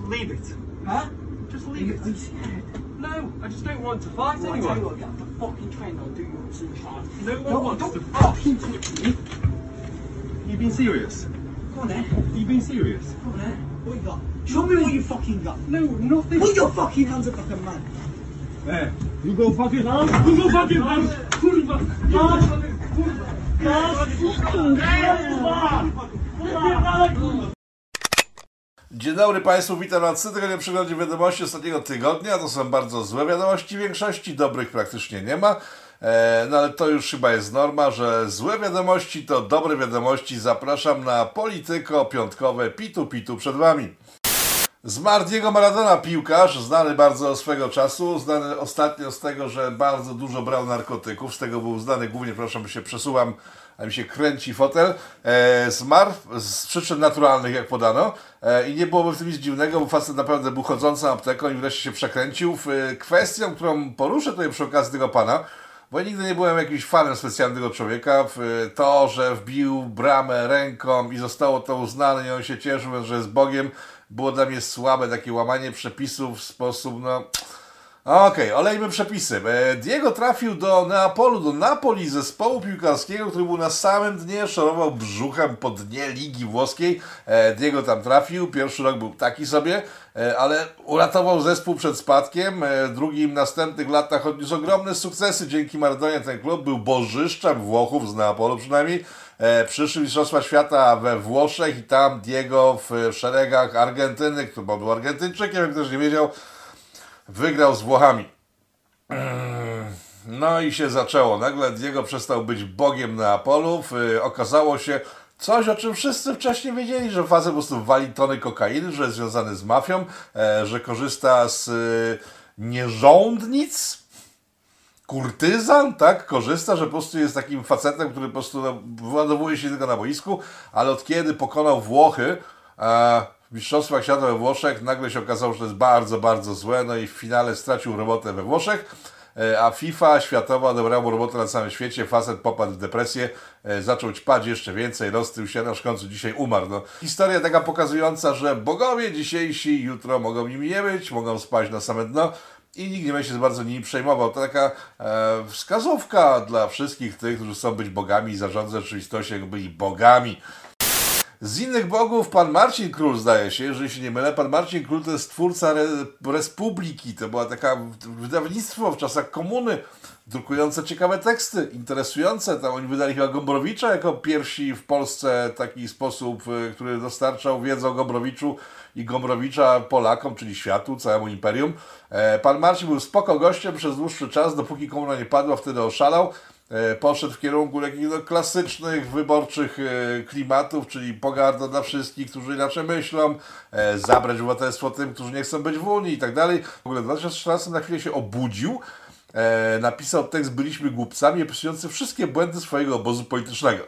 Just leave it. Huh? Just leave it. are you scared? No, I just don't want to fight Well, I tell you anyone. what, get off the fucking train or I'll do you some harm. No one Don't, wants don't to fucking touch me. You being serious? Go on then. You being serious? Go on then. What you got? Show me what you fucking got. No, nothing. Put your fucking hands up like a man. There. You go fucking hands. You go fucking hands. Kurwa. Hands. Kurwa. Hands. Kurwa. Kurwa. Dzień dobry Państwu, witam na cotygodniowym przeglądzie wiadomości ostatniego tygodnia. To są bardzo złe wiadomości, w większości dobrych praktycznie nie ma. E, no ale to już chyba jest norma, że złe wiadomości to dobre wiadomości. Zapraszam na Polityko Piątkowe Pitu Pitu przed Wami. Zmarł Diego Maradona, piłkarz, znany bardzo swego czasu, znany ostatnio z tego, że bardzo dużo brał narkotyków, z tego był znany głównie, przepraszam, się przesuwam, mi się kręci fotel, e, zmarł z przyczyn naturalnych, jak podano, e, i nie byłoby w tym nic dziwnego, bo facet naprawdę był chodzącą apteką i wreszcie się przekręcił. E, kwestią, którą poruszę tutaj przy okazji tego pana, bo ja nigdy nie byłem jakimś fanem specjalnego człowieka. W to, że wbił bramę ręką i zostało to uznane i on się cieszył, że jest Bogiem, było dla mnie słabe takie łamanie przepisów w sposób, no... Okej, olejmy przepisy. E, Diego trafił do Neapolu, do Napoli, zespołu piłkarskiego, który był na samym dnie, szorował brzuchem po dnie Ligi Włoskiej. E, Diego tam trafił, pierwszy rok był taki sobie, e, ale uratował zespół przed spadkiem. Drugim następnych latach odniósł ogromne sukcesy. Dzięki Maradonie ten klub był bożyszczem Włochów z Neapolu przynajmniej. E, Przyszły Mistrzostwa Świata we Włoszech i tam Diego w szeregach Argentyny, który był Argentyńczykiem, jak ktoś nie wiedział, wygrał z Włochami. No i się zaczęło. Nagle Diego przestał być bogiem Neapolów. Yy, Okazało się coś, o czym wszyscy wcześniej wiedzieli, że facet po prostu wali tony kokainy, że jest związany z mafią, e, że korzysta z y, nierządnic, kurtyzan, tak, korzysta, że po prostu jest takim facetem, który po prostu no, wyładowuje się tylko na boisku, ale od kiedy pokonał Włochy e, Mistrzostwach Świata we Włoszech, nagle się okazało, że to jest bardzo, bardzo złe, no i w finale stracił robotę we Włoszech, e, a FIFA światowa odebrała mu robotę na całym świecie, facet popadł w depresję, e, zaczął ćpać jeszcze więcej, roztył się, aż w końcu dzisiaj umarł. No. Historia taka pokazująca, że bogowie dzisiejsi jutro mogą nimi nie być, mogą spaść na same dno, i nikt nie będzie się bardzo nimi przejmował. To taka e, wskazówka dla wszystkich tych, którzy chcą być bogami i zarządzać rzeczywistością, jak byli bogami. Z innych bogów pan Marcin Król, zdaje się, jeżeli się nie mylę, pan Marcin Król to jest twórca Re Respubliki. To była taka wydawnictwo w czasach komuny, drukujące ciekawe teksty, interesujące. Tam oni wydali chyba Gombrowicza jako pierwsi w Polsce taki sposób, y, który dostarczał wiedzę o Gombrowiczu i Gombrowicza Polakom, czyli światu, całemu imperium. E, Pan Marcin był spoko gościem przez dłuższy czas, dopóki komuna nie padła, wtedy oszalał. E, Poszedł w kierunku takich no, klasycznych, wyborczych e, klimatów, czyli pogarda dla wszystkich, którzy inaczej myślą, e, zabrać obywatelstwo tym, którzy nie chcą być w Unii i tak dalej. W ogóle w 2013 na chwilę się obudził, napisał tekst Byliśmy głupcami, opisujący wszystkie błędy swojego obozu politycznego.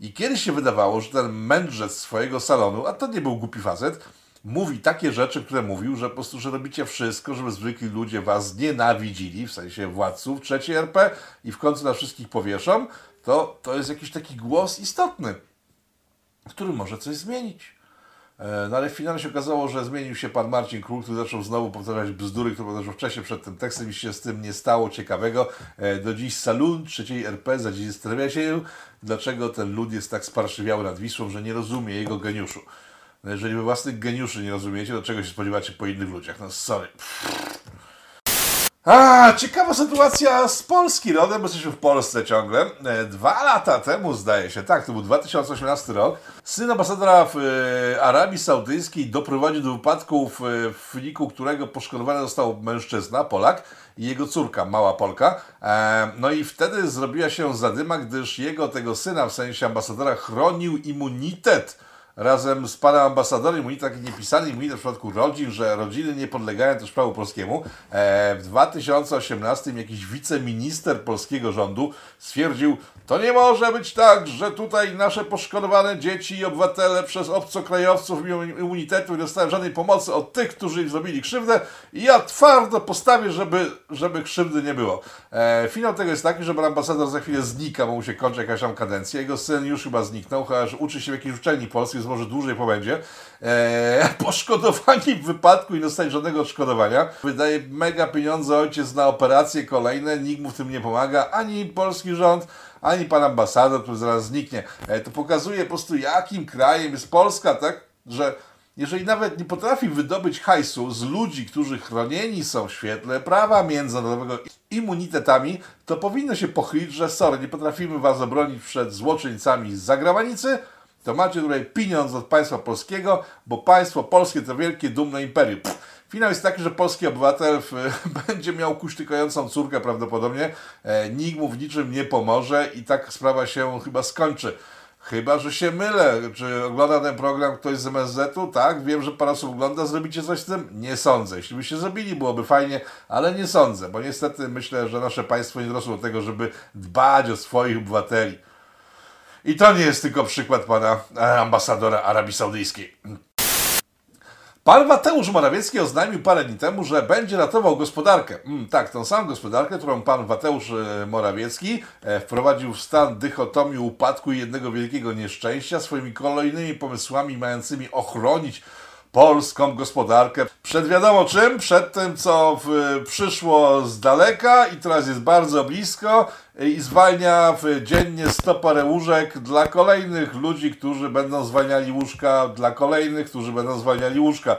I kiedyś się wydawało, że ten mędrzec swojego salonu, a to nie był głupi facet, mówi takie rzeczy, które mówił, że po prostu, że robicie wszystko, żeby zwykli ludzie was nienawidzili, w sensie władców trzeciej RP i w końcu na wszystkich powieszą, to, to jest jakiś taki głos istotny, który może coś zmienić. E, No ale w finale się okazało, że zmienił się pan Marcin Król, który zaczął znowu powtarzać bzdury, które powtarzał wcześniej przed tym tekstem i się z tym nie stało ciekawego. E, Do dziś salon trzeciej RP za dziś zastanawia się, dlaczego ten lud jest tak sparszywiały nad Wisłą, że nie rozumie jego geniuszu. No jeżeli wy własnych geniuszy nie rozumiecie, to czego się spodziewacie po innych ludziach? No sorry. A, ciekawa sytuacja z Polski rodem, bo jesteśmy w Polsce ciągle. E, Dwa lata temu, zdaje się, tak, to był 2018 rok, syn ambasadora w e, Arabii Saudyjskiej doprowadził do wypadku, w, e, w wyniku którego poszkodowany został mężczyzna, Polak, i jego córka, mała Polka. No i wtedy zrobiła się zadyma, gdyż jego, tego syna, w sensie ambasadora, chronił immunitet razem z panem ambasadorem, immunitet taki niepisany immunitet w przypadku rodzin, że rodziny nie podlegają też prawu polskiemu. E, w 2018 jakiś wiceminister polskiego rządu stwierdził, to nie może być tak, że tutaj nasze poszkodowane dzieci i obywatele przez obcokrajowców mimo immunitetu nie dostają żadnej pomocy od tych, którzy im zrobili krzywdę i ja twardo postawię, żeby, żeby krzywdy nie było. E, finał tego jest taki, że pan ambasador za chwilę znika, bo mu się kończy jakaś tam kadencja. Jego syn już chyba zniknął, chociaż uczy się w jakiejś uczelni polskiej, może dłużej pobędzie. E, poszkodowani w wypadku i dostali żadnego odszkodowania. Wydaje mega pieniądze ojciec na operacje kolejne, nikt mu w tym nie pomaga, ani polski rząd, ani pan ambasador, który zaraz zniknie. E, to pokazuje po prostu jakim krajem jest Polska, tak? Że jeżeli nawet nie potrafi wydobyć hajsu z ludzi, którzy chronieni są w świetle prawa międzynarodowego immunitetami, to powinno się pochylić, że sorry, nie potrafimy was obronić przed złoczyńcami z zagranicy, to macie tutaj pieniądz od państwa polskiego, bo państwo polskie to wielkie, dumne imperium. Pff, Finał jest taki, że polski obywatel w, będzie miał kuśtykającą córkę prawdopodobnie, e, nikt mu w niczym nie pomoże i tak sprawa się chyba skończy. Chyba, że się mylę. Czy ogląda ten program ktoś z MSZ-u? Tak, wiem, że parę osób ogląda. Zrobicie coś z tym? Nie sądzę. Jeśli byście zrobili, byłoby fajnie, ale nie sądzę, bo niestety myślę, że nasze państwo nie dorosło do tego, żeby dbać o swoich obywateli. I to nie jest tylko przykład pana e, ambasadora Arabii Saudyjskiej. Pan Mateusz Morawiecki oznajmił parę dni temu, że będzie ratował gospodarkę. Mm, tak, tą samą gospodarkę, którą pan Mateusz e, Morawiecki e, wprowadził w stan dychotomii upadku i jednego wielkiego nieszczęścia swoimi kolejnymi pomysłami mającymi ochronić polską gospodarkę. Przed wiadomo czym, przed tym co w, przyszło z daleka i teraz jest bardzo blisko i zwalnia dziennie 100 parę łóżek dla kolejnych ludzi, którzy będą zwalniali łóżka, dla kolejnych, którzy będą zwalniali łóżka.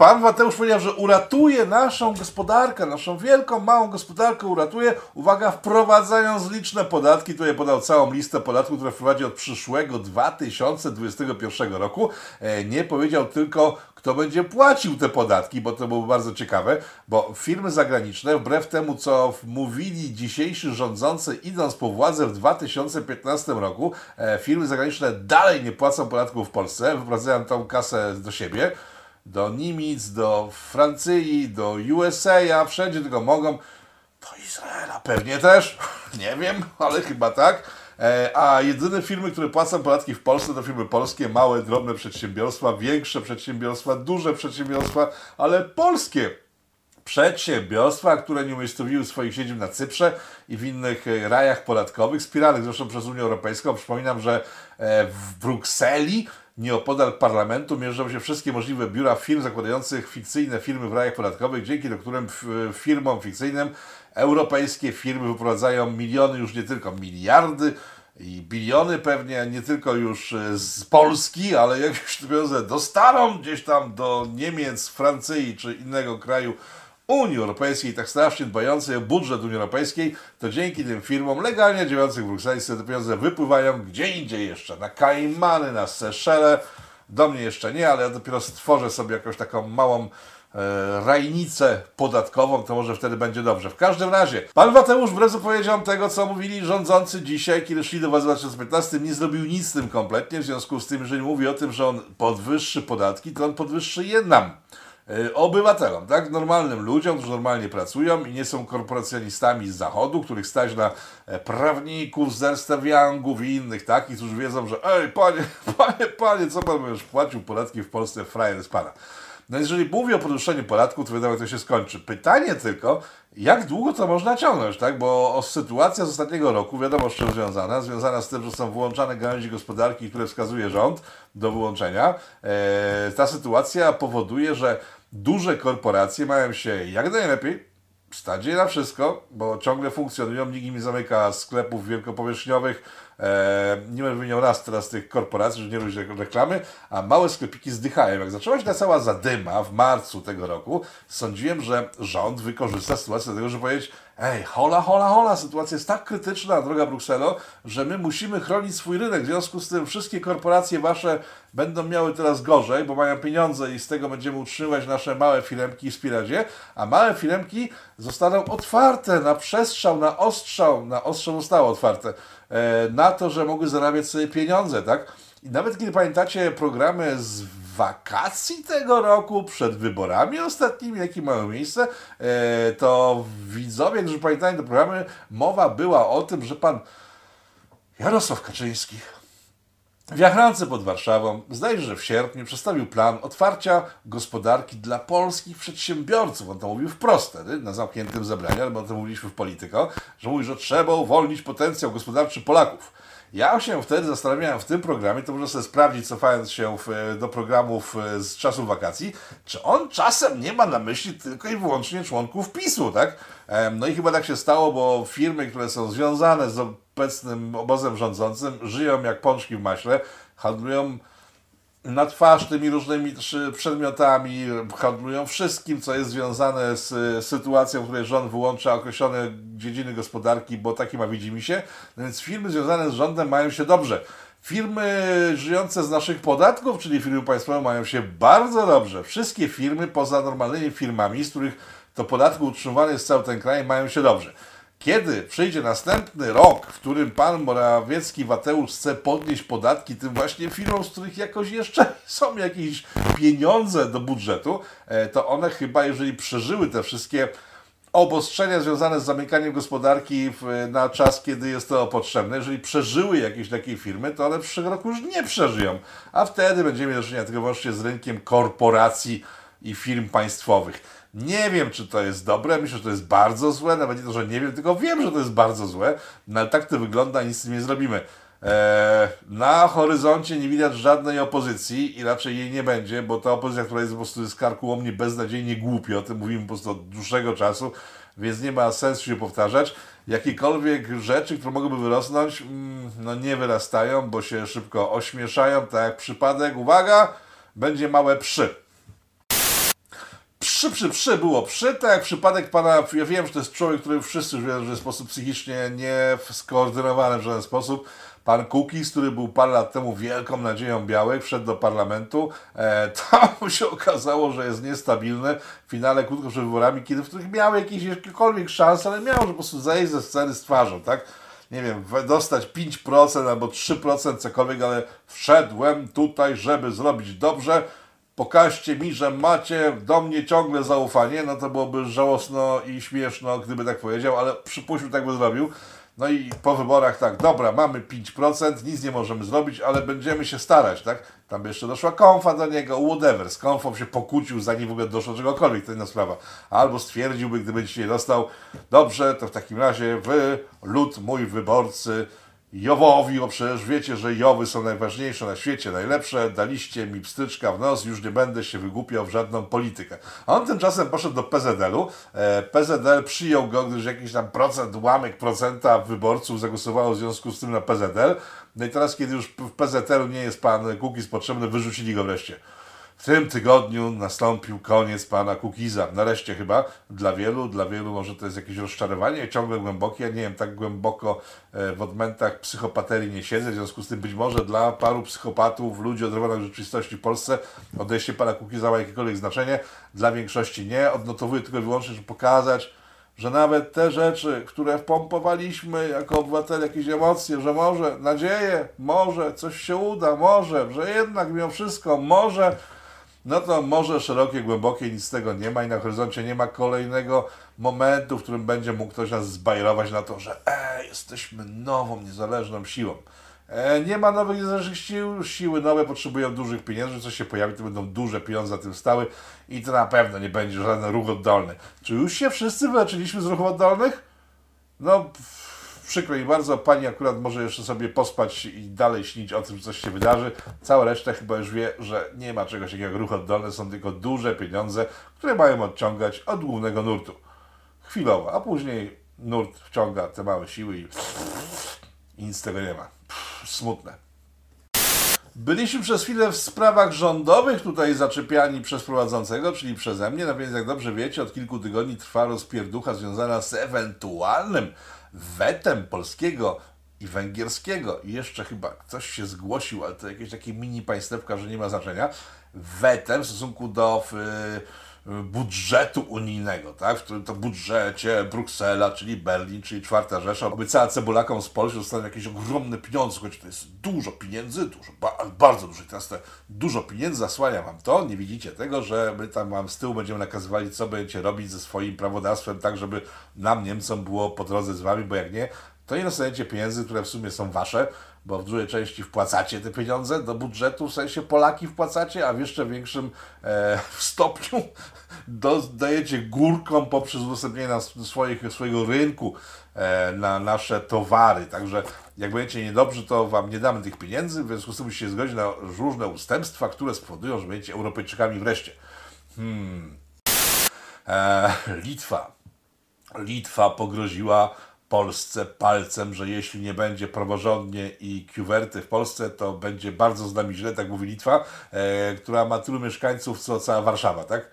Pan Mateusz powiedział, że uratuje naszą gospodarkę, naszą wielką, małą gospodarkę uratuje, uwaga, wprowadzając liczne podatki. Tutaj podał całą listę podatków, które wprowadzi od przyszłego 2021 roku. E, Nie powiedział tylko, kto będzie płacił te podatki, bo to byłoby bardzo ciekawe, bo firmy zagraniczne, wbrew temu, co mówili dzisiejsi rządzący, idąc po władzę w 2015 roku, e, firmy zagraniczne dalej nie płacą podatków w Polsce, wyprowadzają tą kasę do siebie do Niemiec, do Francji, do USA, wszędzie tylko mogą. Do Izraela pewnie też, nie wiem, ale chyba tak. E, A jedyne firmy, które płacą podatki w Polsce, to firmy polskie, małe, drobne przedsiębiorstwa, większe przedsiębiorstwa, duże przedsiębiorstwa, ale polskie przedsiębiorstwa, które nie umiejscowiły swoich siedzib na Cyprze i w innych e, rajach podatkowych, wspieranych zresztą przez Unię Europejską. Przypominam, że e, w Brukseli, nieopodal parlamentu, mierzą się wszystkie możliwe biura firm zakładających fikcyjne firmy w rajach podatkowych, dzięki do którym firmom fikcyjnym europejskie firmy wyprowadzają miliony, już nie tylko miliardy, i biliony pewnie nie tylko już e, z Polski, ale jakieś pieniądze dostaną gdzieś tam do Niemiec, Francji czy innego kraju Unii Europejskiej, tak strasznie dbającej o budżet Unii Europejskiej, to dzięki tym firmom legalnie działających w Brukseli te pieniądze wypływają gdzie indziej jeszcze, na Kaimany, na Seszele, do mnie jeszcze nie, ale ja dopiero stworzę sobie jakąś taką małą rajnicę podatkową, to może wtedy będzie dobrze. W każdym razie, pan Mateusz wbrew zapowiedziom tego, co mówili rządzący dzisiaj, kiedy szli do was w 2015, nie zrobił nic z tym kompletnie, w związku z tym, jeżeli mówi o tym, że on podwyższy podatki, to on podwyższy je nam e, obywatelom, tak? Normalnym ludziom, którzy normalnie pracują i nie są korporacjonistami z zachodu, których stać na e, prawników z Ernst Youngów i innych takich, którzy wiedzą, że ej, panie, panie, panie, co pan będziesz płacił podatki w Polsce, frajer z pana. No jeżeli mówi o podwyższeniu podatku, to wiadomo, jak to się skończy. Pytanie tylko, jak długo to można ciągnąć, tak? Bo sytuacja z ostatniego roku, wiadomo z czym związana, związana z tym, że są wyłączane gałęzi gospodarki, które wskazuje rząd do wyłączenia. E, ta sytuacja powoduje, że duże korporacje mają się jak najlepiej, stać je na wszystko, bo ciągle funkcjonują, nikt nie zamyka sklepów wielkopowierzchniowych, e, nie będę wymieniał raz teraz tych korporacji, że nie robić re- reklamy, a małe sklepiki zdychają. Jak zaczęła się ta cała zadyma w marcu tego roku, sądziłem, że rząd wykorzysta sytuację do tego, żeby powiedzieć ej, hola, hola, hola, sytuacja jest tak krytyczna, droga Brukselo, że my musimy chronić swój rynek. W związku z tym wszystkie korporacje wasze będą miały teraz gorzej, bo mają pieniądze i z tego będziemy utrzymywać nasze małe firemki i wspierać je, a małe firemki zostaną otwarte na przestrzał, na ostrzał, na ostrzał zostało otwarte, e, na to, że mogły zarabiać sobie pieniądze, tak? I nawet kiedy pamiętacie programy z wakacji tego roku, przed wyborami ostatnimi, jakie mają miejsce, e, to widzowie, którzy pamiętają te programy, mowa była o tym, że pan Jarosław Kaczyński w Jachrance pod Warszawą, zdaje się, że w sierpniu przedstawił plan otwarcia gospodarki dla polskich przedsiębiorców. On to mówił wprost wtedy, na zamkniętym zebraniu, ale o tym mówiliśmy w Polityko, że mówi, że trzeba uwolnić potencjał gospodarczy Polaków. Ja się wtedy zastanawiałem w tym programie, to można sobie sprawdzić, cofając się w, do programów e, z czasów wakacji, czy on czasem nie ma na myśli tylko i wyłącznie członków PiSu, tak? No i chyba tak się stało, bo firmy, które są związane z obecnym obozem rządzącym, żyją jak pączki w maśle, handlują na twarz tymi różnymi przedmiotami, handlują wszystkim, co jest związane z e, sytuacją, w której rząd wyłącza określone dziedziny gospodarki, bo taki ma widzimisię. No więc firmy związane z rządem mają się dobrze. Firmy żyjące z naszych podatków, czyli firmy państwowe, mają się bardzo dobrze. Wszystkie firmy, poza normalnymi firmami, z których to podatku utrzymywany jest cały ten kraj, mają się dobrze. Kiedy przyjdzie następny rok, w którym pan Morawiecki Mateusz chce podnieść podatki tym właśnie firmom, z których jakoś jeszcze są jakieś pieniądze do budżetu, e, to one chyba, jeżeli przeżyły te wszystkie obostrzenia związane z zamykaniem gospodarki na czas, kiedy jest to potrzebne, jeżeli przeżyły jakieś takie firmy, to one w przyszłym roku już nie przeżyją. A wtedy będziemy do czynienia tylko wyłącznie z rynkiem korporacji i firm państwowych. Nie wiem, czy to jest dobre, myślę, że to jest bardzo złe, nawet nie to, że nie wiem, tylko wiem, że to jest bardzo złe, no ale tak to wygląda, nic z tym nie zrobimy. Eee, na horyzoncie nie widać żadnej opozycji i raczej jej nie będzie, bo ta opozycja, która jest po prostu z karkułomnie beznadziejnie głupia, o tym mówimy po prostu od dłuższego czasu, więc nie ma sensu się powtarzać. Jakiekolwiek rzeczy, które mogłyby wyrosnąć, mm, no nie wyrastają, bo się szybko ośmieszają, tak jak przypadek, uwaga, będzie małe przy przy, przy, przy było przy, tak przypadek pana, ja wiem, że to jest człowiek, który wszyscy już wiedzą, że w sposób psychicznie nie skoordynowany w żaden sposób. Pan Kukiz, który był parę lat temu wielką nadzieją białych, wszedł do parlamentu, e, tam się okazało, że jest niestabilny w finale krótko przed wyborami, kiedy w których miał jakieś jakiekolwiek szanse, ale miał, że po prostu zejść ze sceny z twarzą, tak? nie wiem, dostać 5% albo 3% cokolwiek, ale wszedłem tutaj, żeby zrobić dobrze, pokażcie mi, że macie do mnie ciągle zaufanie, no to byłoby żałosno i śmieszno, gdyby tak powiedział, ale przypuśćmy, tak by zrobił. No i po wyborach tak, dobra, mamy 5%, nic nie możemy zrobić, ale będziemy się starać, tak? Tam by jeszcze doszła konfa do niego, whatever. Z konfą się pokłócił, zanim w ogóle doszło do czegokolwiek, to inna sprawa. Albo stwierdziłby, gdyby dzisiaj dostał, dobrze, to w takim razie wy, lud mój wyborcy, Jowowi, bo przecież wiecie, że Jowy są najważniejsze na świecie, najlepsze, daliście mi pstryczka w nos, już nie będę się wygłupiał w żadną politykę. A on tymczasem poszedł do PZL-u, e, PZL przyjął go, gdyż jakiś tam procent, ułamek procenta wyborców zagłosowało w związku z tym na PZL, no i teraz, kiedy już w PZL-u nie jest pan Kukiz potrzebny, wyrzucili go wreszcie. W tym tygodniu nastąpił koniec pana Kukiza. Nareszcie chyba dla wielu, dla wielu może to jest jakieś rozczarowanie, ciągle głębokie. Ja nie wiem, tak głęboko e, w odmętach psychopaterii nie siedzę. W związku z tym być może dla paru psychopatów, ludzi oderwanych od rzeczywistości w Polsce odejście pana Kukiza ma jakiekolwiek znaczenie. Dla większości nie. Odnotowuję tylko i wyłącznie, żeby pokazać, że nawet te rzeczy, które wpompowaliśmy jako obywatele, jakieś emocje, że może nadzieję, może coś się uda, może, że jednak mimo wszystko, może, no to może szerokie, głębokie, nic z tego nie ma i na horyzoncie nie ma kolejnego momentu, w którym będzie mógł ktoś nas zbajerować na to, że e, jesteśmy nową, niezależną siłą. E, nie ma nowych niezależnych sił, siły nowe potrzebują dużych pieniędzy, coś się pojawi, to będą duże pieniądze za tym stały i to na pewno nie będzie żaden ruch oddolny. Czy już się wszyscy wyleczyliśmy z ruchów oddolnych? No, pff, przykro mi bardzo, pani akurat może jeszcze sobie pospać i dalej śnić o tym, coś się wydarzy. Cała reszta chyba już wie, że nie ma czegoś takiego jak ruch oddolny, są tylko duże pieniądze, które mają odciągać od głównego nurtu. Chwilowo, a później nurt wciąga te małe siły i, i nic z tego nie ma. Pff, smutne. Byliśmy przez chwilę w sprawach rządowych tutaj zaczepiani przez prowadzącego, czyli przeze mnie, no więc jak dobrze wiecie, od kilku tygodni trwa rozpierducha związana z ewentualnym wetem polskiego i węgierskiego. I jeszcze chyba ktoś się zgłosił, ale to jakieś takie mini państewka, że nie ma znaczenia, wetem w stosunku do y, budżetu unijnego, tak? w którym to budżecie Bruksela, czyli Berlin, czyli Czwarta Rzesza obiecała cebulakom z Polski, że jakieś ogromne pieniądze. Słuchajcie, to jest dużo pieniędzy, dużo, ba- bardzo dużo. Teraz te dużo pieniędzy zasłania wam to, nie widzicie tego, że my tam wam z tyłu będziemy nakazywali, co będziecie robić ze swoim prawodawstwem, tak żeby nam, Niemcom, było po drodze z wami, bo jak nie, to nie dostaniecie pieniędzy, które w sumie są wasze, bo w dużej części wpłacacie te pieniądze do budżetu, w sensie Polaki wpłacacie, a w jeszcze większym e, stopniu do, dajecie górką poprzez udostępnienie swoich, swojego rynku e, na nasze towary. Także jak będziecie niedobrzy, to wam nie damy tych pieniędzy, w związku z tym musicie zgodzić na różne ustępstwa, które spowodują, że będziecie Europejczykami wreszcie. E, Litwa. Litwa pogroziła Polsce palcem, że jeśli nie będzie praworządnie i kiuwerty w Polsce, to będzie bardzo z nami źle, tak mówi Litwa, e, która ma tylu mieszkańców, co cała Warszawa, tak?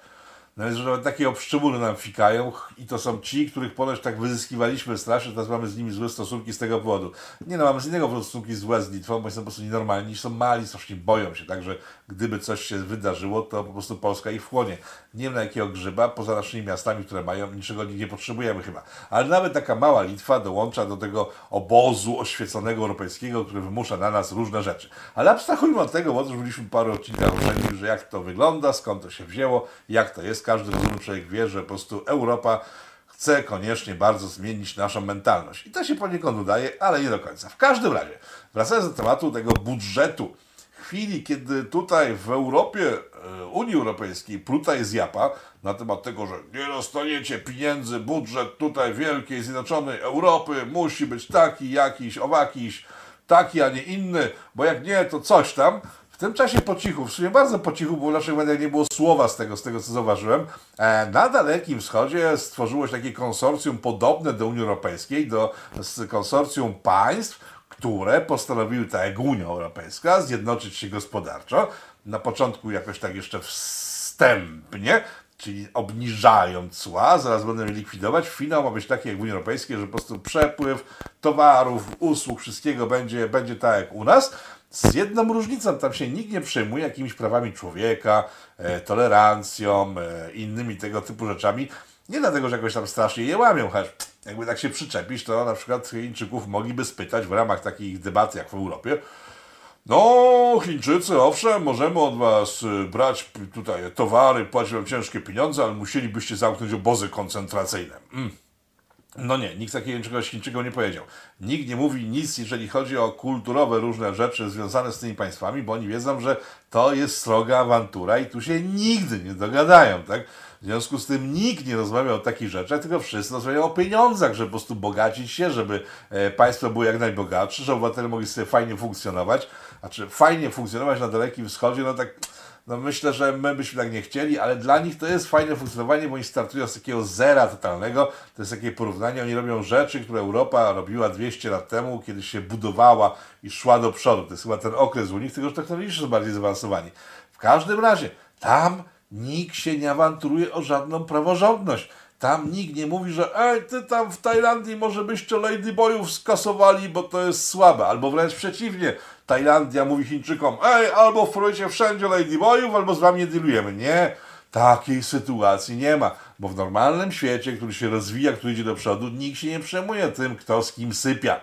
No więc, że takie obszczegóły nam fikają i to są ci, których ponoć tak wyzyskiwaliśmy strasznie, teraz mamy z nimi złe stosunki z tego powodu. Nie no, mamy z innego powodu stosunki złe z Litwą, bo są po prostu nienormalni, są mali, strasznie boją się, także gdyby coś się wydarzyło, to po prostu Polska ich wchłonie. Nie wiem na jakiego grzyba, poza naszymi miastami, które mają, niczego nie potrzebujemy chyba. Ale nawet taka mała Litwa dołącza do tego obozu oświeconego europejskiego, który wymusza na nas różne rzeczy. Ale abstrahujmy od tego, bo już byliśmy parę odcinkach uprzednich, że jak to wygląda, skąd to się wzięło, jak to jest. Każdy rozumny człowiek wie, że po prostu Europa chce koniecznie bardzo zmienić naszą mentalność. I to się poniekąd udaje, ale nie do końca. W każdym razie, wracając do tematu tego budżetu, chwili, kiedy tutaj w Europie, e, Unii Europejskiej pluta jest japa na temat tego, że nie dostaniecie pieniędzy, budżet tutaj wielkiej, zjednoczonej Europy musi być taki, jakiś, owakiś, taki, a nie inny, bo jak nie, to coś tam. W tym czasie po cichu, w sumie bardzo po cichu, bo w naszych mediach nie było słowa z tego, z tego co zauważyłem, e, na Dalekim Wschodzie stworzyło się takie konsorcjum podobne do Unii Europejskiej, do konsorcjum państw, które postanowiły, tak jak Unia Europejska, zjednoczyć się gospodarczo. Na początku jakoś tak jeszcze wstępnie, czyli obniżają cła, zaraz będą je likwidować. Finał ma być taki jak w Unii Europejskiej, że po prostu przepływ towarów, usług, wszystkiego będzie, będzie tak jak u nas. Z jedną różnicą, tam się nikt nie przejmuje jakimiś prawami człowieka, e, tolerancją, e, innymi tego typu rzeczami. Nie dlatego, że jakoś tam strasznie je łamią, chociaż jakby tak się przyczepić, to na przykład Chińczyków mogliby spytać w ramach takich debat jak w Europie, no, Chińczycy, owszem, możemy od was y, brać tutaj towary, płacić wam ciężkie pieniądze, ale musielibyście zamknąć obozy koncentracyjne. Mm. No nie, nikt takiego czegoś Chińczykom nie powiedział. Nikt nie mówi nic, jeżeli chodzi o kulturowe różne rzeczy związane z tymi państwami, bo oni wiedzą, że to jest sroga awantura i tu się nigdy nie dogadają, tak? W związku z tym nikt nie rozmawia o takich rzeczach, tylko wszyscy rozmawiają o pieniądzach, żeby po prostu bogacić się, żeby e, państwo było jak najbogatsze, żeby obywatele mogli sobie fajnie funkcjonować. Znaczy, fajnie funkcjonować na Dalekim Wschodzie, no tak no myślę, że my byśmy tak nie chcieli, ale dla nich to jest fajne funkcjonowanie, bo oni startują z takiego zera totalnego. To jest takie porównanie, oni robią rzeczy, które Europa robiła 200 lat temu, kiedy się budowała i szła do przodu. To jest chyba ten okres u nich, tylko że technologicznie są bardziej zaawansowani. W każdym razie, tam nikt się nie awanturuje o żadną praworządność. Tam nikt nie mówi, że ej, ty tam w Tajlandii może byście ladyboyów skasowali, bo to jest słabe. Albo wręcz przeciwnie, Tajlandia mówi Chińczykom, ej, albo wprowadzcie wszędzie ladyboyów, albo z wami nie dealujemy. Nie, takiej sytuacji nie ma. Bo w normalnym świecie, który się rozwija, który idzie do przodu, nikt się nie przejmuje tym, kto z kim sypia.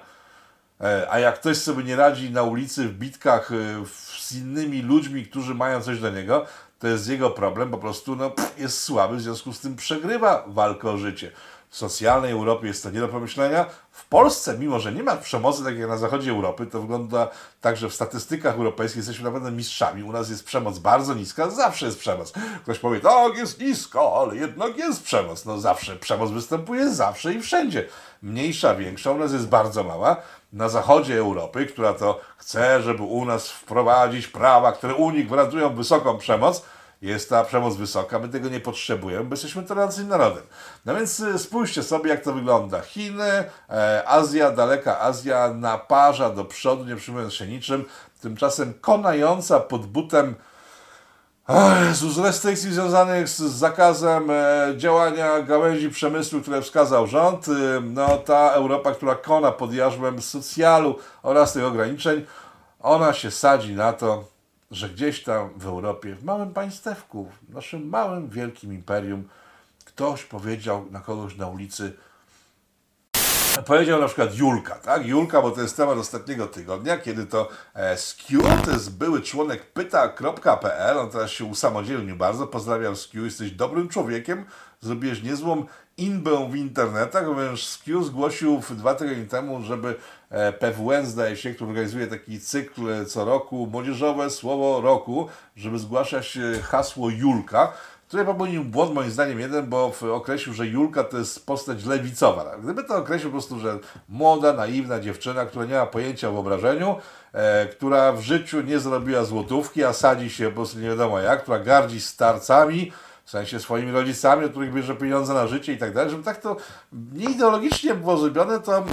E, A jak ktoś sobie nie radzi na ulicy, w bitkach e, z innymi ludźmi, którzy mają coś do niego, to jest jego problem, po prostu no, pff, jest słaby, w związku z tym przegrywa walkę o życie. W socjalnej Europie jest to nie do pomyślenia. W Polsce, mimo że nie ma przemocy, tak jak na zachodzie Europy, to wygląda tak, że w statystykach europejskich jesteśmy naprawdę mistrzami. U nas jest przemoc bardzo niska, zawsze jest przemoc. Ktoś powie, tak, jest nisko, ale jednak jest przemoc. No zawsze przemoc występuje, zawsze i wszędzie. Mniejsza, większa, u nas jest bardzo mała. Na zachodzie Europy, która to chce, żeby u nas wprowadzić prawa, które u nich gwarantują wysoką przemoc, jest ta przemoc wysoka, my tego nie potrzebujemy, bo jesteśmy tolerancyjnym narodem. No więc y, spójrzcie sobie, jak to wygląda. Chiny, e, Azja, daleka Azja naparza do przodu, nie przyjmując się niczym, tymczasem konająca pod butem z restrykcji związanych z zakazem e, działania gałęzi przemysłu, które wskazał rząd, y, no ta Europa, która kona pod jarzmem socjalu oraz tych ograniczeń, ona się sadzi na to, że gdzieś tam w Europie, w małym państewku, w naszym małym, wielkim imperium, ktoś powiedział na kogoś na ulicy, powiedział na przykład Julka, tak? Julka, bo to jest temat ostatniego tygodnia, kiedy to e, Skiu, to jest były członek pyta.pl, on teraz się usamodzielnił bardzo, pozdrawiam Skiu, jesteś dobrym człowiekiem, zrobiłeś niezłą inbę w internetach, ponieważ Skiu zgłosił dwa tygodnie temu, żeby e, PWN, zdaje się, który organizuje taki cykl co roku, młodzieżowe słowo roku, żeby zgłaszać e, hasło Julka, Tutaj popełnił błąd moim zdaniem jeden, bo określił, że Julka to jest postać lewicowa. Gdyby to określił po prostu, że młoda, naiwna dziewczyna, która nie ma pojęcia o wyobrażeniu, e, która w życiu nie zrobiła złotówki, a sadzi się po prostu nie wiadomo jak, która gardzi starcami, w sensie swoimi rodzicami, od których bierze pieniądze na życie i tak dalej, żeby tak to nie ideologicznie było zrobione, to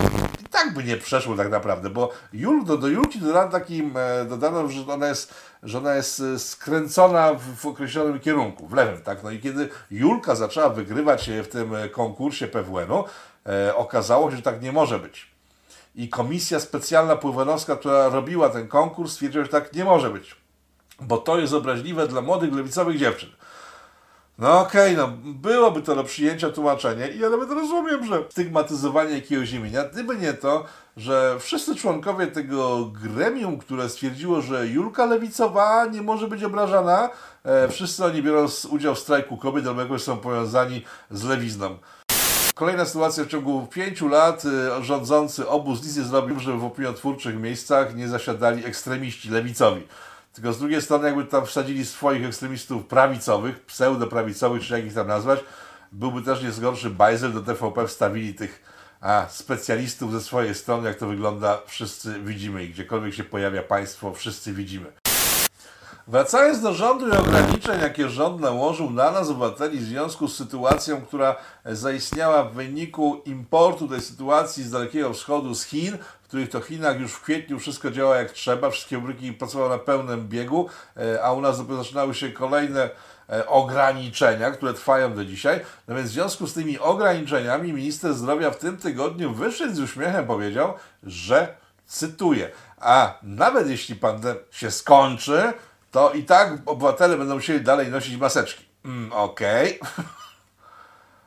i tak by nie przeszło tak naprawdę, bo Jul, do, do Julki dodano takim, e, dodano, że ona jest, że ona jest e, skręcona w, określonym kierunku, w lewym, tak, no i kiedy Julka zaczęła wygrywać w tym e, konkursie PWN-u, e, okazało się, że tak nie może być. I komisja specjalna pływanowska, która robiła ten konkurs, stwierdziła, że tak nie może być, bo to jest obraźliwe dla młodych lewicowych dziewczyn. No okej, no byłoby to do przyjęcia tłumaczenie i ja nawet rozumiem, że stygmatyzowanie jakiegoś imienia, gdyby nie to, że wszyscy członkowie tego gremium, które stwierdziło, że Julka Lewicowa nie może być obrażana, e, wszyscy oni biorą udział w strajku kobiet albo jakoś są powiązani z lewizną. Kolejna sytuacja w ciągu pięciu lat y, rządzący obóz nic nie zrobił, żeby w opiniotwórczych miejscach nie zasiadali ekstremiści lewicowi. Tylko z drugiej strony, jakby tam wsadzili swoich ekstremistów prawicowych, pseudoprawicowych, czy jak ich tam nazwać, byłby też nie gorszy bajzel, do TVP wstawili tych a, specjalistów ze swojej strony, jak to wygląda, wszyscy widzimy i gdziekolwiek się pojawia państwo, wszyscy widzimy. Wracając do rządu i ograniczeń, jakie rząd nałożył na nas, obywateli, w związku z sytuacją, która zaistniała w wyniku importu tej sytuacji z Dalekiego Wschodu, z Chin, których to Chinach już w kwietniu wszystko działa jak trzeba, wszystkie fabryki pracowały na pełnym biegu, e, a u nas dopiero zaczynały się kolejne e, ograniczenia, które trwają do dzisiaj. No więc w związku z tymi ograniczeniami minister zdrowia w tym tygodniu wyszedł z uśmiechem powiedział, że cytuję, a nawet jeśli pandemia się skończy, to i tak obywatele będą musieli dalej nosić maseczki. Mm, Okej.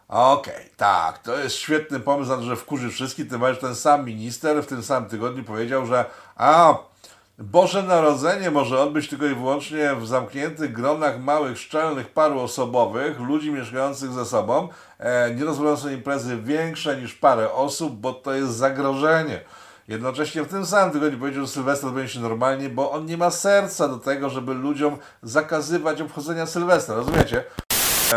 Okej, tak, to jest świetny pomysł, że wkurzy wszystkich, tym bardziej ten sam minister w tym samym tygodniu powiedział, że a, Boże Narodzenie może odbyć tylko i wyłącznie w zamkniętych gronach małych, szczelnych, paru osobowych, ludzi mieszkających ze sobą, e, nie rozwiązują sobie imprezy większe niż parę osób, bo to jest zagrożenie. Jednocześnie w tym samym tygodniu powiedział, że Sylwester będzie się normalnie, bo on nie ma serca do tego, żeby ludziom zakazywać obchodzenia Sylwestra, rozumiecie?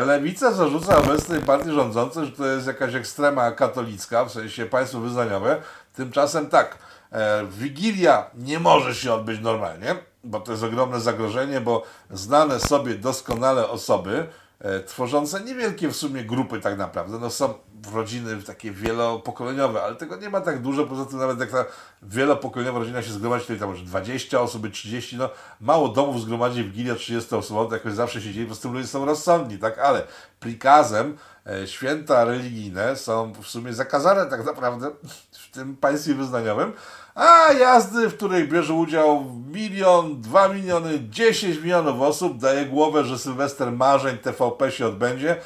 Lewica zarzuca obecnej partii rządzącej, że to jest jakaś ekstrema katolicka, w sensie państwo wyznaniowe. Tymczasem tak, e, Wigilia nie może się odbyć normalnie, bo to jest ogromne zagrożenie, bo znane sobie doskonale osoby, e, tworzące niewielkie w sumie grupy tak naprawdę, no są rodziny takie wielopokoleniowe, ale tego nie ma tak dużo, poza tym nawet jak ta wielopokoleniowa rodzina się zgromadzi, to tam może 20 osób, 30, no mało domów zgromadzi Wigilia 30 osób, to jakoś zawsze się dzieje, po prostu ludzie są rozsądni, tak, ale prikazem e, święta religijne są w sumie zakazane tak naprawdę w tym państwie wyznaniowym, a jazdy, w których bierze udział milion, dwa miliony, 10 milionów osób, daje głowę, że Sylwester Marzeń TVP się odbędzie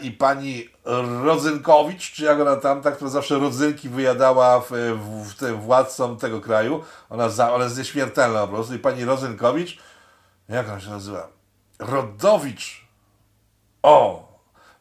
i pani Rodzynkowicz, czy jak ona tam, tak, która zawsze rodzynki wyjadała w, w, w tym władcom tego kraju, ona, za, ona jest nieśmiertelna po prostu i pani Rodzynkowicz, jak ona się nazywa? Rodowicz. O!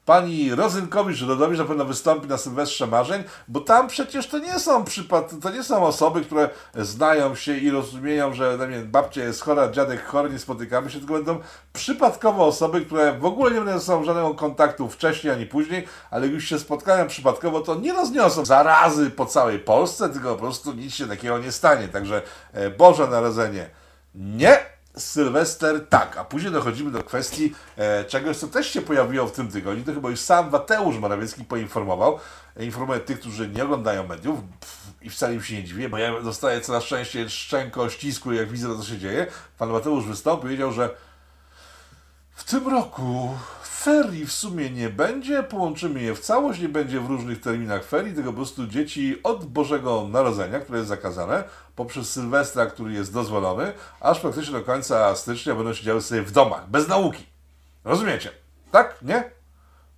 Pani Rozynkowicz Rodowicz na pewno wystąpi na Sylwestrze Marzeń, bo tam przecież to nie są przypad... to nie są osoby, które znają się i rozumieją, że no wiem, babcia jest chora, dziadek chory, nie spotykamy się, tylko będą przypadkowo osoby, które w ogóle nie będą ze sobą żadnego kontaktu wcześniej ani później, ale już się spotkają przypadkowo, to nie rozniosą zarazy po całej Polsce, tylko po prostu nic się takiego nie stanie. Także e, Boże Narodzenie nie, Sylwester tak, a później dochodzimy do kwestii e, czegoś, co też się pojawiło w tym tygodniu, to chyba już sam Mateusz Morawiecki poinformował, informuje tych, którzy nie oglądają mediów pff, i wcale im się nie dziwię, bo ja dostaję coraz częściej szczęko ścisku, jak widzę, co się dzieje. Pan Mateusz wystąpił i powiedział, że w tym roku ferii w sumie nie będzie, połączymy je w całość, nie będzie w różnych terminach ferii, tylko po prostu dzieci od Bożego Narodzenia, które jest zakazane, poprzez Sylwestra, który jest dozwolony, aż praktycznie do końca stycznia będą siedziały sobie w domach, bez nauki. Rozumiecie? Tak? Nie?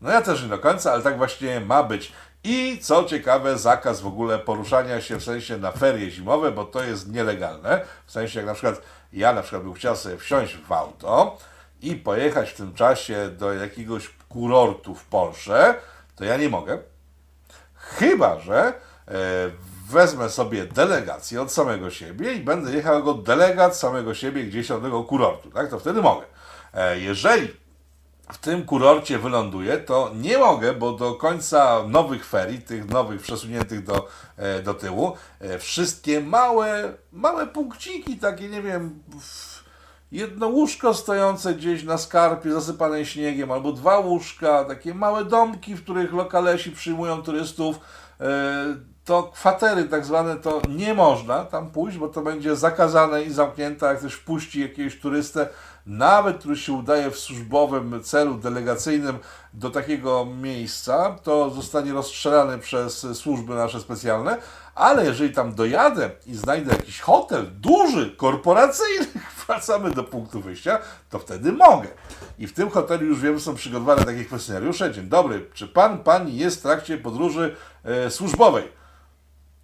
No ja też nie do końca, ale tak właśnie ma być. I co ciekawe, zakaz w ogóle poruszania się w sensie na ferie zimowe, bo to jest nielegalne. W sensie jak na przykład ja na przykład bym chciał sobie wsiąść w auto i pojechać w tym czasie do jakiegoś kurortu w Polsce, to ja nie mogę. Chyba, że e, wezmę sobie delegację od samego siebie i będę jechał jako delegat samego siebie gdzieś do tego kurortu, tak? To wtedy mogę. E, jeżeli w tym kurorcie wyląduję, to nie mogę, bo do końca nowych ferii, tych nowych przesuniętych do, e, do tyłu, wszystkie małe, małe punkciki, takie nie wiem, w- jedno łóżko stojące gdzieś na skarpie zasypanej śniegiem, albo dwa łóżka, takie małe domki, w których lokalesi przyjmują turystów, e, to kwatery tak zwane, to nie można tam pójść, bo to będzie zakazane i zamknięte, jak ktoś wpuści jakiegoś turystę, nawet który się udaje w służbowym celu delegacyjnym do takiego miejsca, to zostanie rozstrzelany przez służby nasze specjalne, ale jeżeli tam dojadę i znajdę jakiś hotel duży, korporacyjny, wracamy do punktu wyjścia, to wtedy mogę. I w tym hotelu już wiem, są przygotowane takie kwestionariusze. Dzień dobry, czy pan, pani jest w trakcie podróży e, służbowej?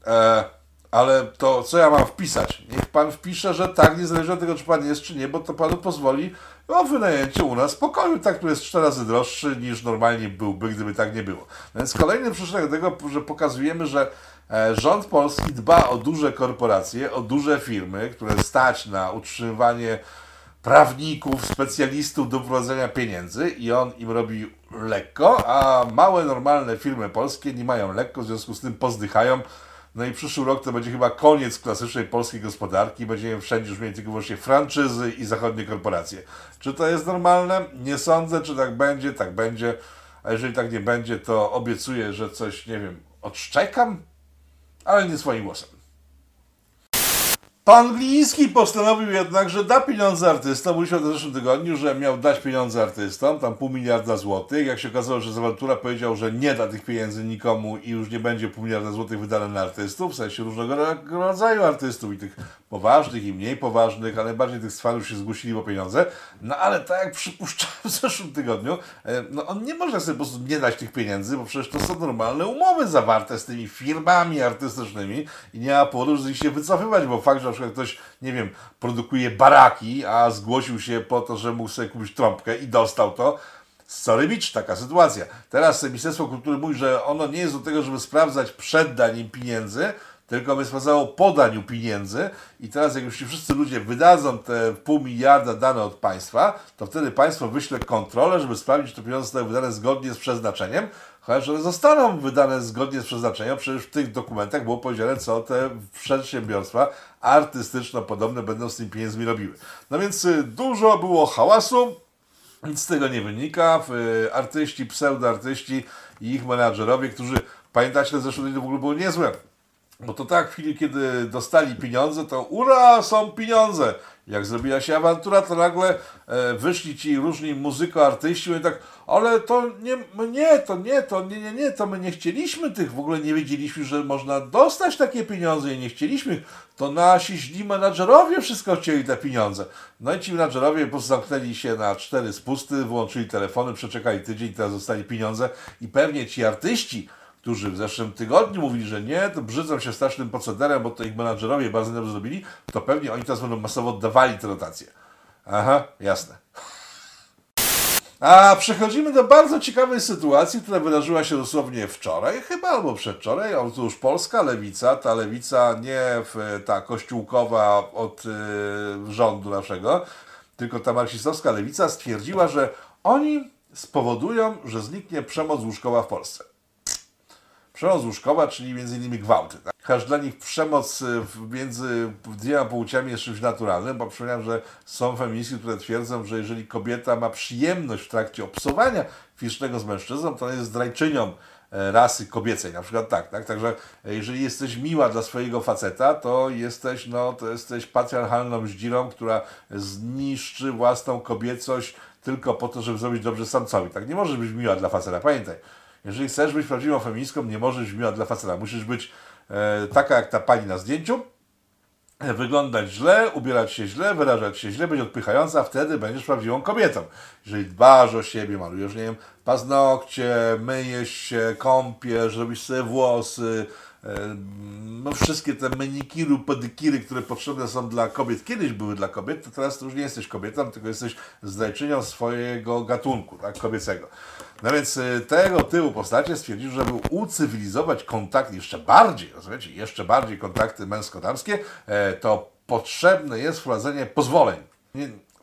E, ale to co ja mam wpisać? Niech pan wpisze, że tak, niezależnie od tego, czy pan jest, czy nie, bo to panu pozwoli o wynajęcie u nas pokoju, tak, który jest cztery razy droższy niż normalnie byłby, gdyby tak nie było. Więc kolejny przyczyn tego, że pokazujemy, że e, rząd polski dba o duże korporacje, o duże firmy, które stać na utrzymywanie prawników, specjalistów do prowadzenia pieniędzy i on im robi lekko, a małe, normalne firmy polskie nie mają lekko, w związku z tym pozdychają. No i przyszły rok to będzie chyba koniec klasycznej polskiej gospodarki. Będziemy wszędzie już mieli tylko wyłącznie franczyzy i zachodnie korporacje. Czy to jest normalne? Nie sądzę, czy tak będzie, tak będzie. A jeżeli tak nie będzie, to obiecuję, że coś, nie wiem, odszczekam, ale nie swoim głosem. Pan Gliński postanowił jednak, że da pieniądze artystom. Mówił w zeszłym tygodniu, że miał dać pieniądze artystom, tam pół miliarda złotych. Jak się okazało, że Zawantura powiedział, że nie da tych pieniędzy nikomu i już nie będzie pół miliarda złotych wydane na artystów, w sensie różnego ro- rodzaju artystów i tych poważnych i mniej poważnych, ale bardziej tych stwarów się zgłosili po pieniądze. No ale tak jak przypuszczałem w zeszłym tygodniu, e, no on nie może sobie po prostu nie dać tych pieniędzy, bo przecież to są normalne umowy zawarte z tymi firmami artystycznymi i nie ma powodu, żeby się wycofywać, bo fakt, że na przykład ktoś, nie wiem, produkuje baraki, a zgłosił się po to, że mógł sobie kupić trąbkę i dostał to, Sorry bitch, taka sytuacja. Teraz Ministerstwo Kultury mówi, że ono nie jest do tego, żeby sprawdzać przed daniem pieniędzy, tylko by sprawdzało po daniu pieniędzy i teraz jak już ci wszyscy ludzie wydadzą te pół miliarda dane od państwa, to wtedy państwo wyśle kontrolę, żeby sprawdzić, czy te pieniądze zostały wydane zgodnie z przeznaczeniem, chociaż one zostaną wydane zgodnie z przeznaczeniem, przecież w tych dokumentach było powiedziane, co te przedsiębiorstwa artystyczno-podobne będą z tymi pieniędzmi robiły. No więc y, dużo było hałasu, nic z tego nie wynika. Y, Artyści, pseudoartyści i ich menadżerowie, którzy, pamiętacie, w zeszłym tygodniu w ogóle było niezłe. Bo to tak, w chwili, kiedy dostali pieniądze, to ura, są pieniądze. Jak zrobiła się awantura, to nagle e, wyszli ci różni muzyko-artyści i tak, ale to nie, nie, to nie, to nie, nie, nie, to my nie chcieliśmy tych, w ogóle nie wiedzieliśmy, że można dostać takie pieniądze i nie chcieliśmy. To nasi źli menadżerowie wszystko chcieli te pieniądze. No i ci menadżerowie po prostu zamknęli się na cztery spusty, wyłączyli telefony, przeczekali tydzień, teraz dostali pieniądze i pewnie ci artyści, którzy w zeszłym tygodniu mówili, że nie, to brzydzą się strasznym procederem, bo to ich menadżerowie bardzo dobrze zrobili, to pewnie oni teraz będą masowo oddawali te dotacje. Aha, jasne. A przechodzimy do bardzo ciekawej sytuacji, która wydarzyła się dosłownie wczoraj, chyba albo przedwczoraj. Otóż polska lewica, ta lewica nie w, ta kościółkowa od y, rządu naszego, tylko ta marksistowska lewica stwierdziła, że oni spowodują, że zniknie przemoc łóżkowa w Polsce. Przemoc łóżkowa, czyli między innymi gwałty. Tak? Chociaż dla nich przemoc y, między dwiema płciami jest czymś naturalnym, bo przypominam, że są feministki, które twierdzą, że jeżeli kobieta ma przyjemność w trakcie obsowania fizycznego z mężczyzną, to ona jest zdrajczynią e, rasy kobiecej, na przykład tak, tak, także e, jeżeli jesteś miła dla swojego faceta, to jesteś, no, to jesteś patriarchalną zdzirą, która zniszczy własną kobiecość tylko po to, żeby zrobić dobrze samcowi, tak, nie możesz być miła dla faceta, pamiętaj, jeżeli chcesz być prawdziwą feministką, nie możesz być miła dla faceta. Musisz być e, taka jak ta pani na zdjęciu, e, wyglądać źle, ubierać się źle, wyrażać się źle, być odpychająca, wtedy będziesz prawdziwą kobietą. Jeżeli dbasz o siebie, malujesz, nie wiem, paznokcie, myjesz się, kąpiesz, robisz sobie włosy, e, no wszystkie te menikiry, pedikiry, które potrzebne są dla kobiet, kiedyś były dla kobiet, to teraz to już nie jesteś kobietą, tylko jesteś zdrajczynią swojego gatunku, tak, kobiecego. No więc y, tego typu postacie stwierdziły, żeby ucywilizować kontakt jeszcze bardziej, rozumiecie, jeszcze bardziej kontakty męsko-damskie, e, to potrzebne jest wprowadzenie pozwoleń.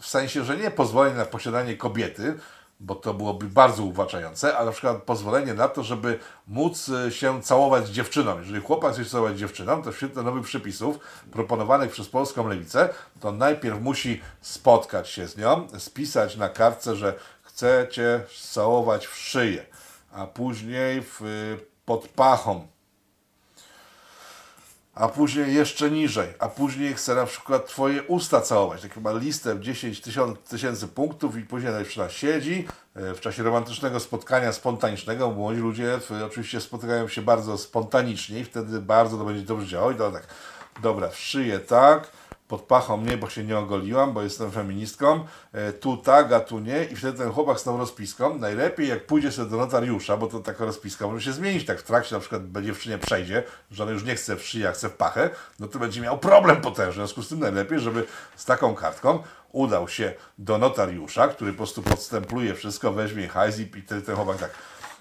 W sensie, że nie pozwoleń na posiadanie kobiety, bo to byłoby bardzo uwłaczające, ale na przykład pozwolenie na to, żeby móc y, się całować z dziewczyną. Jeżeli chłopak chce się całować z dziewczyną, to w świetle nowych przepisów proponowanych przez polską lewicę, to najpierw musi spotkać się z nią, spisać na kartce, że chce cię całować w szyję, a później w, y, pod pachą, a później jeszcze niżej, a później chcę na przykład Twoje usta całować. Tak chyba listę w 10 tysiąc- tysięcy punktów i później dziewczyna siedzi e, w czasie romantycznego spotkania spontanicznego, młodzi ludzie e, oczywiście spotykają się bardzo spontanicznie i wtedy bardzo to będzie dobrze działało i to tak, dobra, w szyję tak, pod pachą nie, bo się nie ogoliłam, bo jestem feministką, e, tu tak, a tu nie. I wtedy ten chłopak z tą rozpiską, najlepiej jak pójdzie sobie do notariusza, bo to taka rozpiska może się zmienić, tak w trakcie na przykład dziewczynie przejdzie, że ona już nie chce w szyję, a chce w pachę, no to będzie miał problem potężny, w związku z tym najlepiej, żeby z taką kartką udał się do notariusza, który po prostu podstempluje wszystko, weźmie hajs i ten chłopak tak,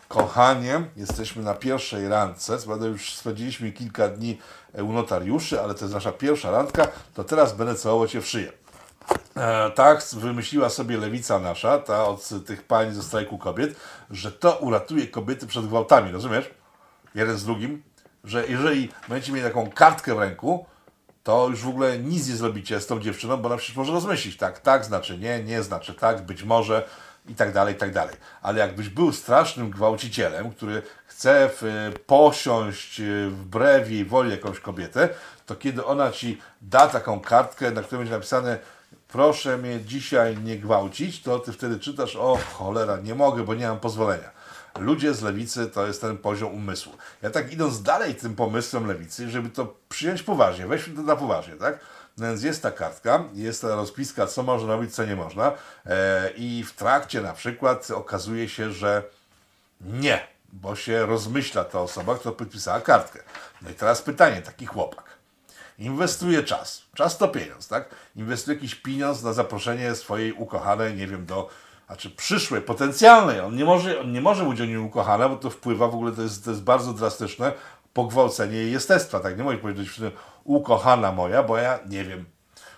Kochanie, jesteśmy na pierwszej randce. Prawda już spędziliśmy kilka dni e, u notariuszy, ale to jest nasza pierwsza randka, to teraz będę całował Cię w szyję. E, tak wymyśliła sobie lewica nasza, ta od tych pań ze strajku kobiet, że to uratuje kobiety przed gwałtami, rozumiesz? Jeden z drugim, że jeżeli będziecie mieli taką kartkę w ręku, to już w ogóle nic nie zrobicie z tą dziewczyną, bo ona przecież może rozmyślić, tak, tak znaczy nie, nie znaczy tak, być może i tak dalej, i tak dalej. Ale jakbyś był strasznym gwałcicielem, który chce w, posiąść y, wbrew jej woli jakąś kobietę, to kiedy ona ci da taką kartkę, na której będzie napisane proszę mnie dzisiaj nie gwałcić, to ty wtedy czytasz, o cholera, nie mogę, bo nie mam pozwolenia. Ludzie z lewicy to jest ten poziom umysłu. Ja tak idąc dalej tym pomysłem lewicy, żeby to przyjąć poważnie, weźmy to na poważnie, tak? Więc jest ta kartka, jest ta rozpiska, co można robić, co nie można e, i w trakcie na przykład okazuje się, że nie, bo się rozmyśla ta osoba, która podpisała kartkę. No i teraz pytanie, taki chłopak inwestuje czas. Czas to pieniądz, tak? Inwestuje jakiś pieniądz na zaproszenie swojej ukochanej, nie wiem, do, znaczy przyszłej, potencjalnej. On nie może, on nie może być o niej ukochana, bo to wpływa w ogóle, to jest, to jest bardzo drastyczne pogwałcenie jej jestestwa, tak? Nie możesz powiedzieć dziewczyny, ukochana moja, bo ja nie wiem,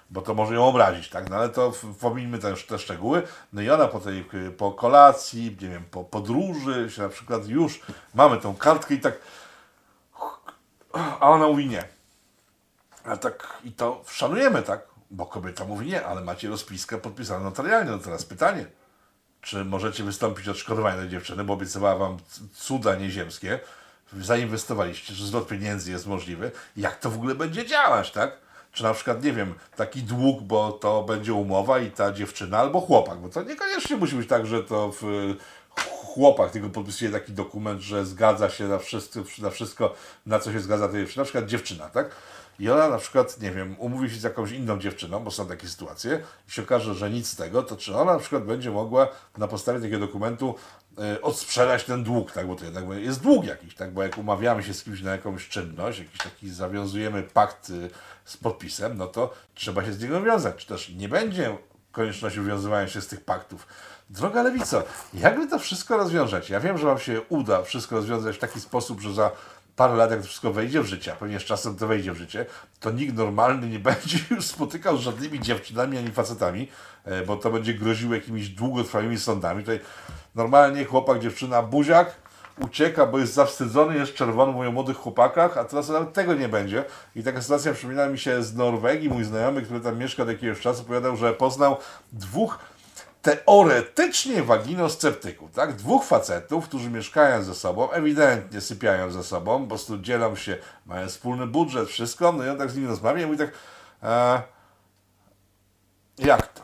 bo to może ją obrazić, tak? No ale to pomińmy też te szczegóły. No i ona po tej, po kolacji, nie wiem, po podróży, się na przykład już mamy tą kartkę i tak, a ona mówi nie. A tak i to szanujemy, tak? Bo kobieta mówi nie, ale macie rozpiskę podpisaną notarialnie. No teraz pytanie, czy możecie wystąpić odszkodowanie dziewczyny, bo obiecywała wam cuda nieziemskie, zainwestowaliście, że zwrot pieniędzy jest możliwy. Jak to w ogóle będzie działać, tak? Czy na przykład, nie wiem, taki dług, bo to będzie umowa i ta dziewczyna albo chłopak, bo to niekoniecznie musi być tak, że to w, chłopak tylko podpisuje taki dokument, że zgadza się na wszystko, na wszystko, na co się zgadza ta dziewczyna, na przykład dziewczyna, tak? I ona na przykład, nie wiem, umówi się z jakąś inną dziewczyną, bo są takie sytuacje, i się okaże, że nic z tego, to czy ona na przykład będzie mogła na podstawie takiego dokumentu odsprzedać ten dług, tak? Bo to jednak jest dług jakiś, tak? Bo jak umawiamy się z kimś na jakąś czynność, jakiś taki zawiązujemy pakt y, z podpisem, no to trzeba się z niego wiązać. Czy też nie będzie konieczności uwiązywania się z tych paktów. Droga lewico, jak wy to wszystko rozwiążecie? Ja wiem, że wam się uda wszystko rozwiązać w taki sposób, że za parę lat, jak to wszystko wejdzie w życie, a z czasem to wejdzie w życie, to nikt normalny nie będzie już spotykał z żadnymi dziewczynami ani facetami, e, bo to będzie groziło jakimiś długotrwałymi sądami. Tutaj normalnie chłopak, dziewczyna, buziak, ucieka, bo jest zawstydzony, jest czerwony, mówią o młodych chłopakach, a teraz nawet tego nie będzie. I taka sytuacja przypomina mi się z Norwegii. Mój znajomy, który tam mieszka od jakiegoś czasu, opowiadał, że poznał dwóch teoretycznie waginosceptyków, tak? Dwóch facetów, którzy mieszkają ze sobą, ewidentnie sypiają ze sobą, po prostu dzielą się, mają wspólny budżet, wszystko, no i on tak z nimi rozmawia i mówi tak, e, jak?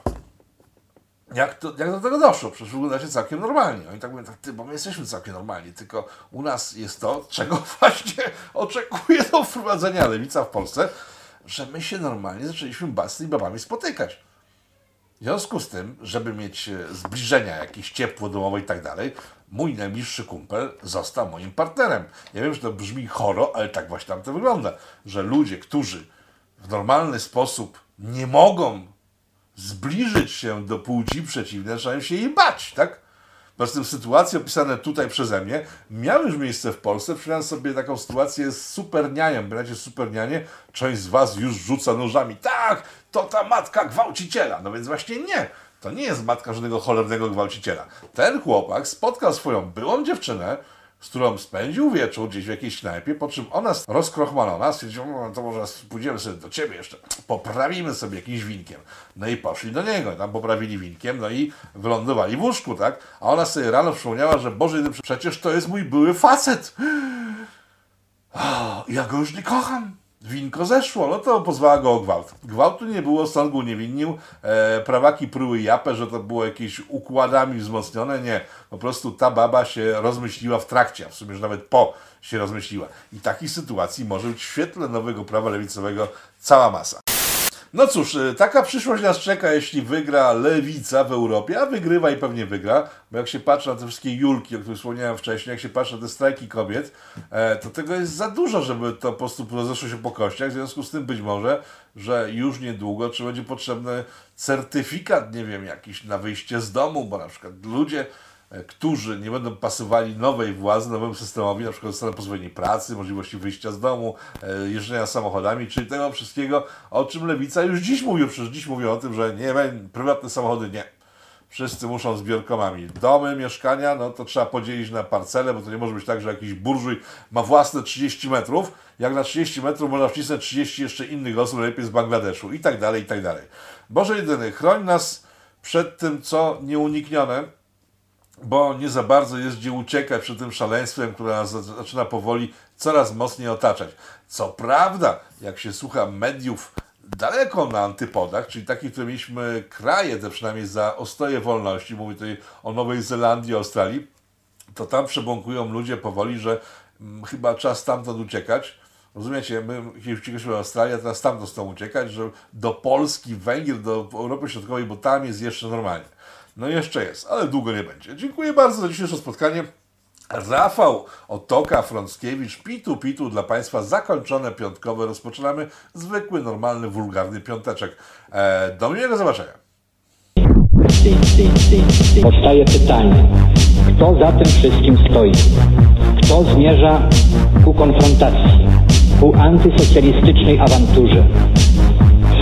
Jak, to, jak do tego doszło? Przecież wyglądacie całkiem normalnie. Oni tak mówią, tak, ty, bo my jesteśmy całkiem normalni, tylko u nas jest to, czego właśnie oczekuje do wprowadzenia lewica w Polsce, że my się normalnie zaczęliśmy bać tymi babami spotykać. W związku z tym, żeby mieć e, zbliżenia, jakieś ciepło domowe i tak dalej, mój najbliższy kumpel został moim partnerem. Ja wiem, że to brzmi choro, ale tak właśnie tam to wygląda, że ludzie, którzy w normalny sposób nie mogą zbliżyć się do płci przeciwnej, zaczynają się jej bać, tak? Po prostu sytuacje opisane tutaj przeze mnie miały już miejsce w Polsce. Przypominam sobie taką sytuację z supernianiem. Pamiętacie supernianie? Część z Was już rzuca nożami. Tak, to ta matka gwałciciela. No więc właśnie nie. to nie jest matka żadnego cholernego gwałciciela. Ten chłopak spotkał swoją byłą dziewczynę, z którą spędził wieczór gdzieś w jakiejś knajpie, po czym ona rozkrochmalona stwierdziła, no to może pójdziemy sobie do ciebie jeszcze, poprawimy sobie jakimś winkiem. No i poszli do niego, tam poprawili winkiem, no i wylądowali w łóżku, tak? A ona sobie rano przypomniała, że Boże, przecież to jest mój były facet. Ja go już nie kocham. Winko zeszło, no to pozwała go o gwałt. Gwałtu nie było, sąd go uniewinnił. E, prawaki pruły japę, że to było jakieś układami wzmocnione. Nie, po prostu ta baba się rozmyśliła w trakcie, a w sumie już nawet po się rozmyśliła. I takich sytuacji może być w świetle nowego prawa lewicowego cała masa. No cóż, y, taka przyszłość nas czeka, jeśli wygra lewica w Europie, a wygrywa i pewnie wygra, bo jak się patrzy na te wszystkie julki, o których wspomniałem wcześniej, jak się patrzy na te strajki kobiet, e, to tego jest za dużo, żeby to po prostu rozeszło się po kościach, w związku z tym być może, że już niedługo czy będzie potrzebny certyfikat, nie wiem, jakiś na wyjście z domu, bo na przykład ludzie którzy nie będą pasowali nowej władzy, nowemu systemowi, na przykład dostaną pozwolenie pracy, możliwości wyjścia z domu, e, jeżdżenia samochodami, czyli tego wszystkiego, o czym Lewica już dziś mówił, przecież dziś mówią o tym, że nie, prywatne samochody nie. Wszyscy muszą zbiorkomami. Domy, mieszkania, no to trzeba podzielić na parcele, bo to nie może być tak, że jakiś burżuj ma własne 30 metrów, jak na 30 metrów można wcisnąć 30 jeszcze innych osób, lepiej z Bangladeszu i tak dalej, i tak dalej. Boże jedyny, chroń nas przed tym, co nieuniknione, bo nie za bardzo jest gdzie uciekać przed tym szaleństwem, które nas zaczyna powoli coraz mocniej otaczać. Co prawda, jak się słucha mediów daleko na antypodach, czyli takich, które mieliśmy kraje, te przynajmniej za ostoje wolności, mówię tutaj o Nowej Zelandii, Australii, to tam przebąkują ludzie powoli, że mm, chyba czas stamtąd uciekać. Rozumiecie, my kiedyś uciekaliśmy do Australii, a teraz stamtąd chcą uciekać, że do Polski, Węgier, do Europy Środkowej, bo tam jest jeszcze normalnie. No jeszcze jest, ale długo nie będzie. Dziękuję bardzo za dzisiejsze spotkanie. Rafał Otoka, Frąckiewicz, pitu pitu dla Państwa, zakończone piątkowe. Rozpoczynamy zwykły, normalny, wulgarny piąteczek. E, do miłego zobaczenia. Powstaje pytanie, kto za tym wszystkim stoi? Kto zmierza ku konfrontacji, ku antysocjalistycznej awanturze?